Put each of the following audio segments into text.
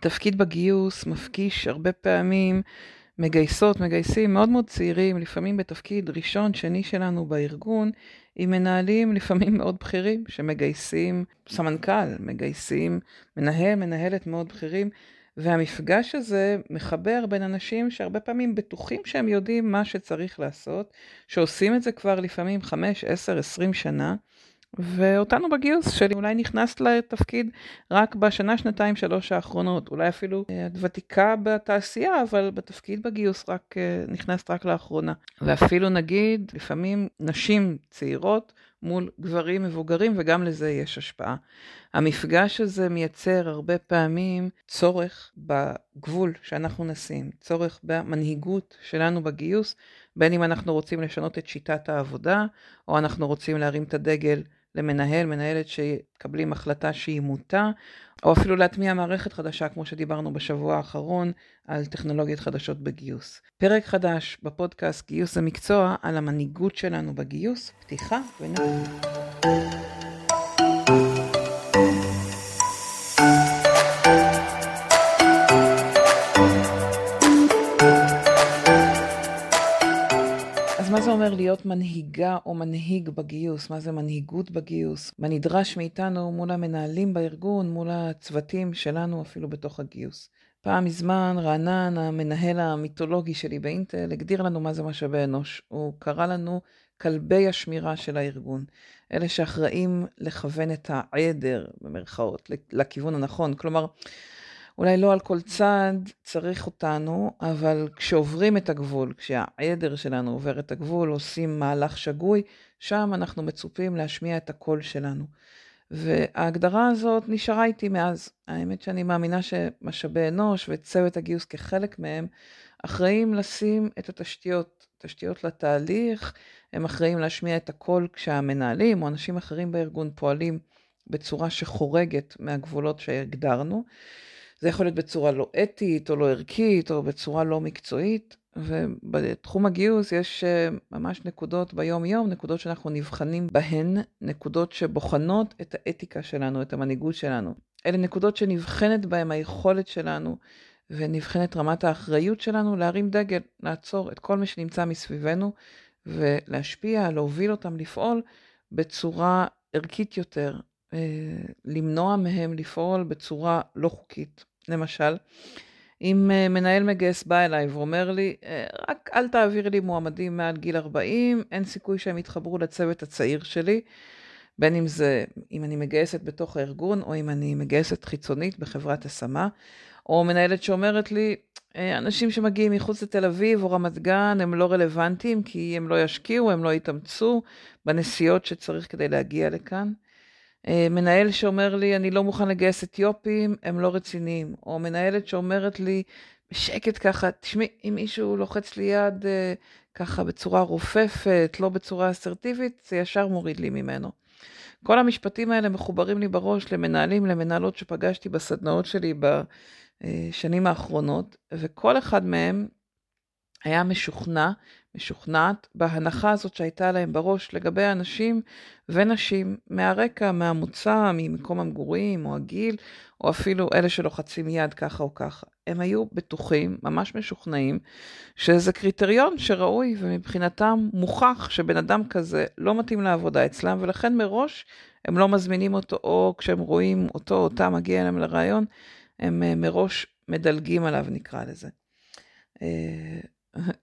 תפקיד בגיוס מפגיש הרבה פעמים מגייסות, מגייסים מאוד מאוד צעירים, לפעמים בתפקיד ראשון, שני שלנו בארגון, עם מנהלים לפעמים מאוד בכירים, שמגייסים סמנכ"ל, מגייסים מנהל, מנהלת מאוד בכירים, והמפגש הזה מחבר בין אנשים שהרבה פעמים בטוחים שהם יודעים מה שצריך לעשות, שעושים את זה כבר לפעמים 5, 10, 20 שנה, ואותנו בגיוס שלי אולי נכנסת לתפקיד רק בשנה, שנתיים, שלוש האחרונות. אולי אפילו אה, את ותיקה בתעשייה, אבל בתפקיד בגיוס רק אה, נכנסת רק לאחרונה. ואפילו נגיד, לפעמים נשים צעירות מול גברים מבוגרים, וגם לזה יש השפעה. המפגש הזה מייצר הרבה פעמים צורך בגבול שאנחנו נשים, צורך במנהיגות שלנו בגיוס, בין אם אנחנו רוצים לשנות את שיטת העבודה, או אנחנו רוצים להרים את הדגל למנהל, מנהלת שמקבלים החלטה שהיא מוטה, או אפילו להטמיע מערכת חדשה, כמו שדיברנו בשבוע האחרון, על טכנולוגיות חדשות בגיוס. פרק חדש בפודקאסט גיוס זה מקצוע על המנהיגות שלנו בגיוס, פתיחה ונקודה. זה אומר להיות מנהיגה או מנהיג בגיוס? מה זה מנהיגות בגיוס? מה נדרש מאיתנו מול המנהלים בארגון, מול הצוותים שלנו אפילו בתוך הגיוס? פעם מזמן רענן, המנהל המיתולוגי שלי באינטל, הגדיר לנו מה זה משאבי אנוש. הוא קרא לנו כלבי השמירה של הארגון. אלה שאחראים לכוון את העדר, במרכאות, לכיוון הנכון. כלומר, אולי לא על כל צעד צריך אותנו, אבל כשעוברים את הגבול, כשהעדר שלנו עובר את הגבול, עושים מהלך שגוי, שם אנחנו מצופים להשמיע את הקול שלנו. וההגדרה הזאת נשארה איתי מאז. האמת שאני מאמינה שמשאבי אנוש וצוות הגיוס כחלק מהם, אחראים לשים את התשתיות, תשתיות לתהליך, הם אחראים להשמיע את הקול כשהמנהלים או אנשים אחרים בארגון פועלים בצורה שחורגת מהגבולות שהגדרנו. זה יכול להיות בצורה לא אתית או לא ערכית או בצורה לא מקצועית, ובתחום הגיוס יש אה, ממש נקודות ביום-יום, נקודות שאנחנו נבחנים בהן, נקודות שבוחנות את האתיקה שלנו, את המנהיגות שלנו. אלה נקודות שנבחנת בהן היכולת שלנו ונבחנת רמת האחריות שלנו להרים דגל, לעצור את כל מי שנמצא מסביבנו ולהשפיע, להוביל אותם לפעול בצורה ערכית יותר, אה, למנוע מהם לפעול בצורה לא חוקית. למשל, אם אה, מנהל מגייס בא אליי ואומר לי, אה, רק אל תעביר לי מועמדים מעל גיל 40, אין סיכוי שהם יתחברו לצוות הצעיר שלי, בין אם זה, אם אני מגייסת בתוך הארגון, או אם אני מגייסת חיצונית בחברת השמה, או מנהלת שאומרת לי, אה, אנשים שמגיעים מחוץ לתל אביב או רמת גן הם לא רלוונטיים כי הם לא ישקיעו, הם לא יתאמצו בנסיעות שצריך כדי להגיע לכאן. אה, מנהל שאומר לי, אני לא מוכן לגייס אתיופים, הם לא רציניים. או מנהלת שאומרת לי, בשקט ככה, תשמעי, אם מישהו לוחץ לי יד אה, ככה בצורה רופפת, לא בצורה אסרטיבית, זה ישר מוריד לי ממנו. כל המשפטים האלה מחוברים לי בראש למנהלים, למנהלות שפגשתי בסדנאות שלי בשנים האחרונות, וכל אחד מהם היה משוכנע משוכנעת בהנחה הזאת שהייתה להם בראש לגבי אנשים ונשים מהרקע, מהמוצא, ממקום המגורים או הגיל, או אפילו אלה שלוחצים יד ככה או ככה. הם היו בטוחים, ממש משוכנעים, שזה קריטריון שראוי ומבחינתם מוכח שבן אדם כזה לא מתאים לעבודה אצלם, ולכן מראש הם לא מזמינים אותו, או כשהם רואים אותו או אותה מגיע אליהם לרעיון, הם אה, מראש מדלגים עליו, נקרא לזה.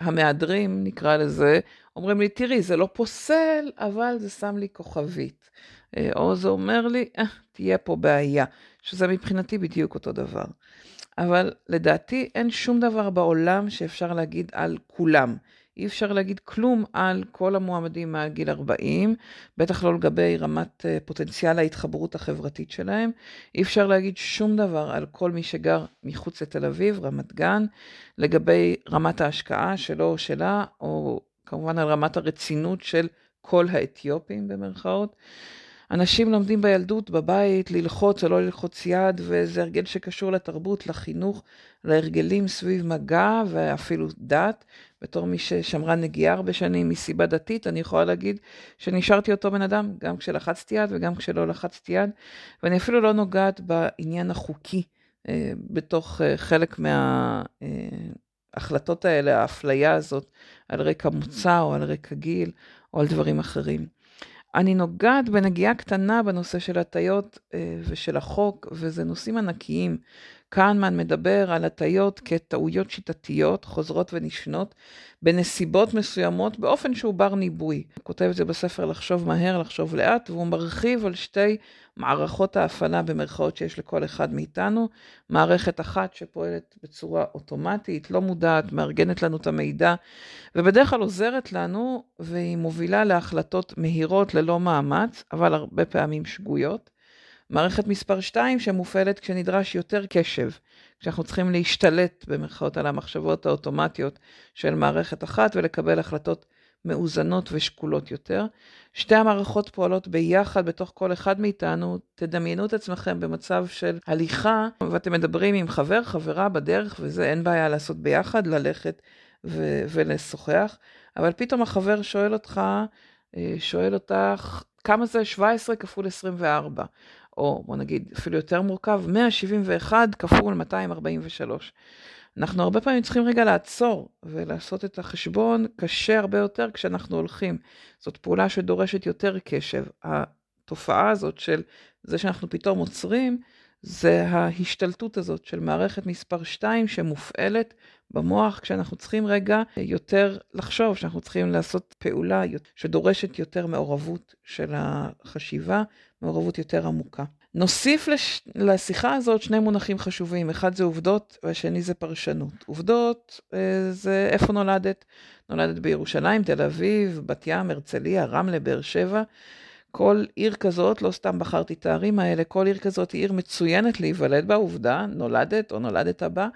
המהדרים, נקרא לזה, אומרים לי, תראי, זה לא פוסל, אבל זה שם לי כוכבית. או זה אומר לי, אה, תהיה פה בעיה, שזה מבחינתי בדיוק אותו דבר. אבל לדעתי אין שום דבר בעולם שאפשר להגיד על כולם. אי אפשר להגיד כלום על כל המועמדים מעל גיל 40, בטח לא לגבי רמת אה, פוטנציאל ההתחברות החברתית שלהם. אי אפשר להגיד שום דבר על כל מי שגר מחוץ לתל אביב, רמת גן, לגבי רמת ההשקעה שלו או שלה, או כמובן על רמת הרצינות של כל האתיופים במרכאות. אנשים לומדים בילדות, בבית, ללחוץ או לא ללחוץ יד, וזה הרגל שקשור לתרבות, לחינוך, להרגלים סביב מגע ואפילו דת. בתור מי ששמרה נגיעה הרבה שנים מסיבה דתית, אני יכולה להגיד שנשארתי אותו בן אדם, גם כשלחצתי יד וגם כשלא לחצתי יד, ואני אפילו לא נוגעת בעניין החוקי אה, בתוך אה, חלק מההחלטות האלה, האפליה הזאת, על רקע מוצא או על רקע גיל או על דברים אחרים. אני נוגעת בנגיעה קטנה בנושא של הטיות ושל החוק, וזה נושאים ענקיים. קהנמן מדבר על הטיות כטעויות שיטתיות, חוזרות ונשנות, בנסיבות מסוימות, באופן שהוא בר ניבוי. הוא כותב את זה בספר לחשוב מהר, לחשוב לאט, והוא מרחיב על שתי מערכות ההפעלה במרכאות שיש לכל אחד מאיתנו. מערכת אחת שפועלת בצורה אוטומטית, לא מודעת, מארגנת לנו את המידע, ובדרך כלל עוזרת לנו, והיא מובילה להחלטות מהירות ללא מאמץ, אבל הרבה פעמים שגויות. מערכת מספר 2 שמופעלת כשנדרש יותר קשב, כשאנחנו צריכים להשתלט במרכאות על המחשבות האוטומטיות של מערכת אחת ולקבל החלטות מאוזנות ושקולות יותר. שתי המערכות פועלות ביחד בתוך כל אחד מאיתנו. תדמיינו את עצמכם במצב של הליכה, ואתם מדברים עם חבר, חברה בדרך, וזה אין בעיה לעשות ביחד, ללכת ו- ולשוחח, אבל פתאום החבר שואל אותך, אה, שואל אותך, כמה זה 17 כפול 24? או בוא נגיד אפילו יותר מורכב, 171 כפול 243. אנחנו הרבה פעמים צריכים רגע לעצור ולעשות את החשבון קשה הרבה יותר כשאנחנו הולכים. זאת פעולה שדורשת יותר קשב. התופעה הזאת של זה שאנחנו פתאום עוצרים, זה ההשתלטות הזאת של מערכת מספר 2 שמופעלת במוח כשאנחנו צריכים רגע יותר לחשוב, שאנחנו צריכים לעשות פעולה שדורשת יותר מעורבות של החשיבה, מעורבות יותר עמוקה. נוסיף לש... לשיחה הזאת שני מונחים חשובים, אחד זה עובדות והשני זה פרשנות. עובדות אה, זה איפה נולדת, נולדת בירושלים, תל אביב, בת ים, הרצליה, רמלה, באר שבע. כל עיר כזאת, לא סתם בחרתי את הערים האלה, כל עיר כזאת היא עיר מצוינת להיוולד בה, עובדה, נולדת או נולדת בה,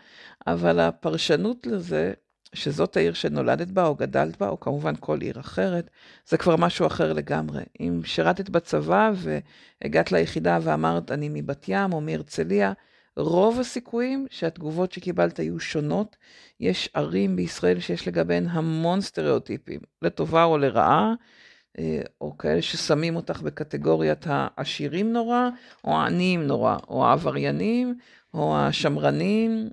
אבל הפרשנות לזה, שזאת העיר שנולדת בה או גדלת בה, או כמובן כל עיר אחרת, זה כבר משהו אחר לגמרי. אם שירתת בצבא והגעת ליחידה ואמרת, אני מבת ים או מהרצליה, רוב הסיכויים שהתגובות שקיבלת יהיו שונות. יש ערים בישראל שיש לגביהן המון סטריאוטיפים, לטובה או לרעה. אה, או כאלה ששמים אותך בקטגוריית העשירים נורא, או העניים נורא, או העבריינים, או השמרנים.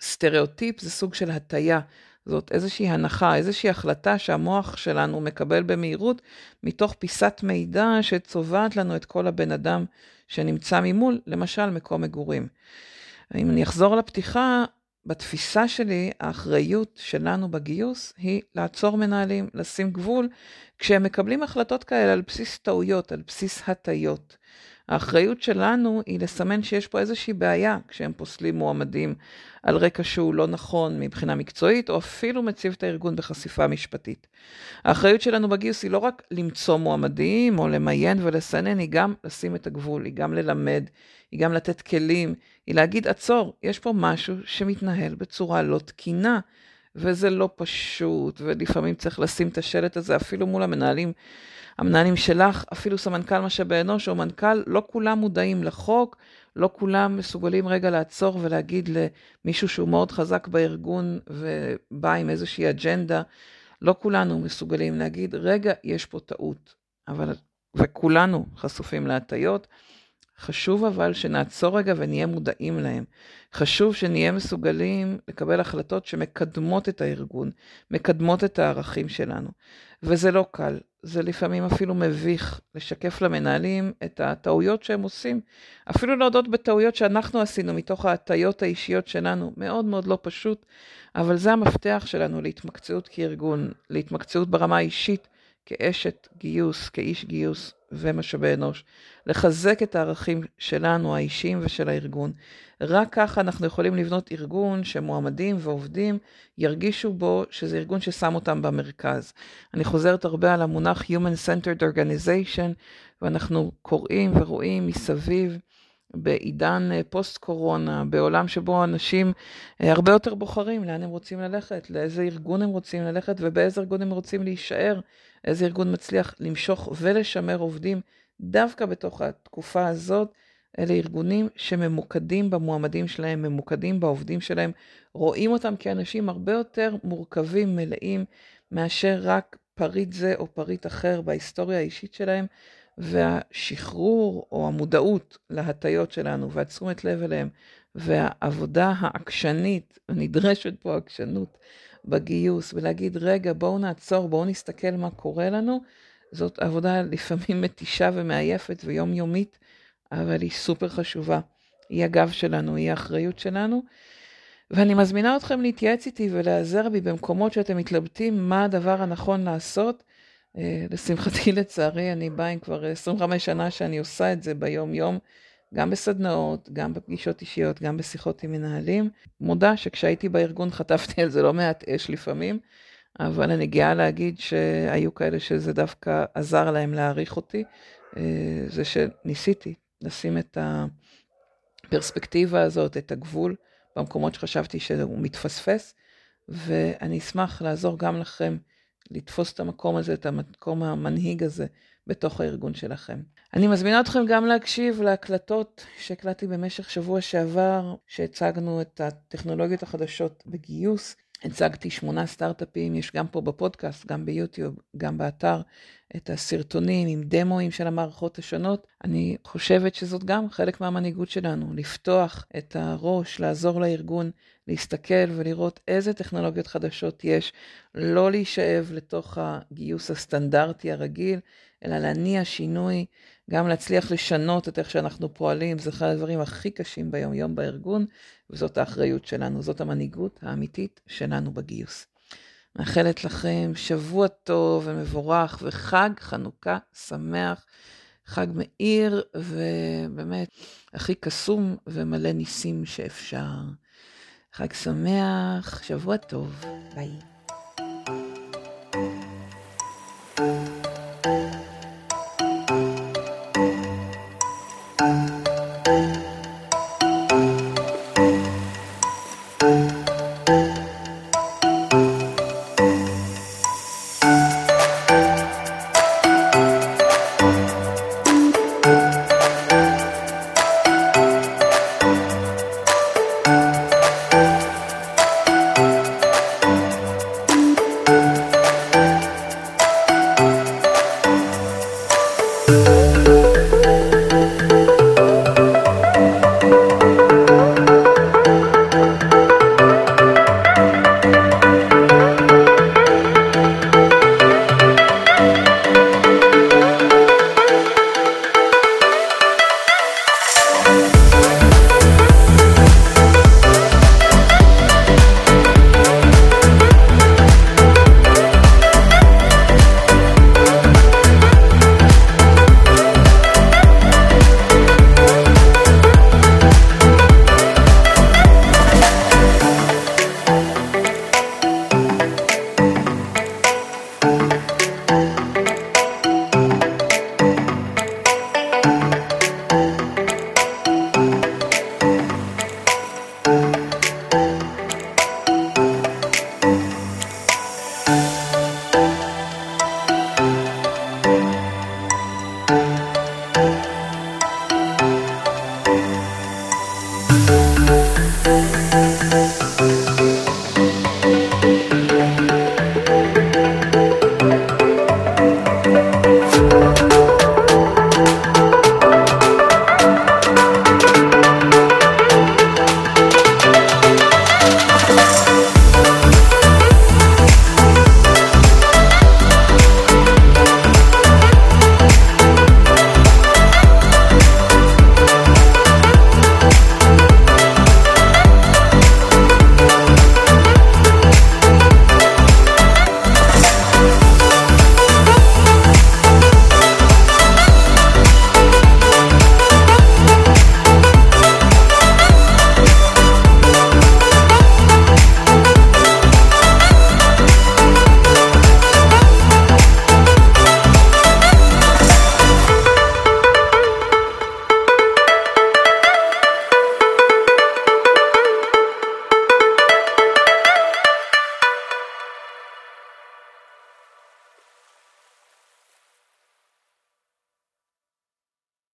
סטריאוטיפ זה סוג של הטיה, זאת איזושהי הנחה, איזושהי החלטה שהמוח שלנו מקבל במהירות מתוך פיסת מידע שצובעת לנו את כל הבן אדם שנמצא ממול, למשל מקום מגורים. אם אני אחזור לפתיחה, בתפיסה שלי, האחריות שלנו בגיוס היא לעצור מנהלים, לשים גבול, כשהם מקבלים החלטות כאלה על בסיס טעויות, על בסיס הטיות. האחריות שלנו היא לסמן שיש פה איזושהי בעיה כשהם פוסלים מועמדים על רקע שהוא לא נכון מבחינה מקצועית, או אפילו מציב את הארגון בחשיפה משפטית. האחריות שלנו בגיוס היא לא רק למצוא מועמדים או למיין ולסנן, היא גם לשים את הגבול, היא גם ללמד, היא גם לתת כלים, היא להגיד, עצור, יש פה משהו שמתנהל בצורה לא תקינה. וזה לא פשוט, ולפעמים צריך לשים את השלט הזה אפילו מול המנהלים המנהלים שלך, אפילו סמנכ"ל משאבי אנוש או מנכ"ל, לא כולם מודעים לחוק, לא כולם מסוגלים רגע לעצור ולהגיד למישהו שהוא מאוד חזק בארגון ובא עם איזושהי אג'נדה, לא כולנו מסוגלים להגיד, רגע, יש פה טעות. אבל, וכולנו חשופים להטיות. חשוב אבל שנעצור רגע ונהיה מודעים להם. חשוב שנהיה מסוגלים לקבל החלטות שמקדמות את הארגון, מקדמות את הערכים שלנו. וזה לא קל, זה לפעמים אפילו מביך לשקף למנהלים את הטעויות שהם עושים. אפילו להודות בטעויות שאנחנו עשינו מתוך ההטיות האישיות שלנו, מאוד מאוד לא פשוט, אבל זה המפתח שלנו להתמקצעות כארגון, להתמקצעות ברמה האישית, כאשת גיוס, כאיש גיוס ומשאבי אנוש, לחזק את הערכים שלנו, האישיים ושל הארגון. רק ככה אנחנו יכולים לבנות ארגון שמועמדים ועובדים ירגישו בו שזה ארגון ששם אותם במרכז. אני חוזרת הרבה על המונח Human Centered Organization, ואנחנו קוראים ורואים מסביב. בעידן אה, פוסט-קורונה, בעולם שבו אנשים אה, הרבה יותר בוחרים לאן הם רוצים ללכת, לאיזה ארגון הם רוצים ללכת ובאיזה ארגון הם רוצים להישאר, איזה ארגון מצליח למשוך ולשמר עובדים דווקא בתוך התקופה הזאת. אלה ארגונים שממוקדים במועמדים שלהם, ממוקדים בעובדים שלהם, רואים אותם כאנשים הרבה יותר מורכבים, מלאים, מאשר רק פריט זה או פריט אחר בהיסטוריה האישית שלהם, והשחרור או המודעות להטיות שלנו והתשומת לב אליהם והעבודה העקשנית, נדרשת פה עקשנות בגיוס, ולהגיד, רגע, בואו נעצור, בואו נסתכל מה קורה לנו, זאת עבודה לפעמים מתישה ומעייפת ויומיומית, אבל היא סופר חשובה. היא הגב שלנו, היא האחריות שלנו. ואני מזמינה אתכם להתייעץ איתי ולהיעזר בי במקומות שאתם מתלבטים מה הדבר הנכון לעשות. אה, לשמחתי, לצערי, אני באה עם כבר 25 שנה שאני עושה את זה ביום-יום, גם בסדנאות, גם בפגישות אישיות, גם בשיחות עם מנהלים. מודה שכשהייתי בארגון חטפתי על זה לא מעט אש לפעמים, אבל אני גאה להגיד שהיו כאלה שזה דווקא עזר להם להעריך אותי. אה, זה שניסיתי לשים את הפרספקטיבה הזאת, את הגבול, במקומות שחשבתי שהוא מתפספס, ואני אשמח לעזור גם לכם לתפוס את המקום הזה, את המקום המנהיג הזה בתוך הארגון שלכם. אני מזמינה אתכם גם להקשיב להקלטות שהקלטתי במשך שבוע שעבר, שהצגנו את הטכנולוגיות החדשות בגיוס. הצגתי שמונה סטארט-אפים, יש גם פה בפודקאסט, גם ביוטיוב, גם באתר, את הסרטונים עם דמואים של המערכות השונות. אני חושבת שזאת גם חלק מהמנהיגות שלנו, לפתוח את הראש, לעזור לארגון, להסתכל ולראות איזה טכנולוגיות חדשות יש, לא להישאב לתוך הגיוס הסטנדרטי הרגיל, אלא להניע שינוי, גם להצליח לשנות את איך שאנחנו פועלים, זה אחד הדברים הכי קשים ביום-יום בארגון, וזאת האחריות שלנו, זאת המנהיגות האמיתית שלנו בגיוס. מאחלת לכם שבוע טוב ומבורך וחג חנוכה שמח, חג מאיר ובאמת הכי קסום ומלא ניסים שאפשר. חג שמח, שבוע טוב, ביי. thank you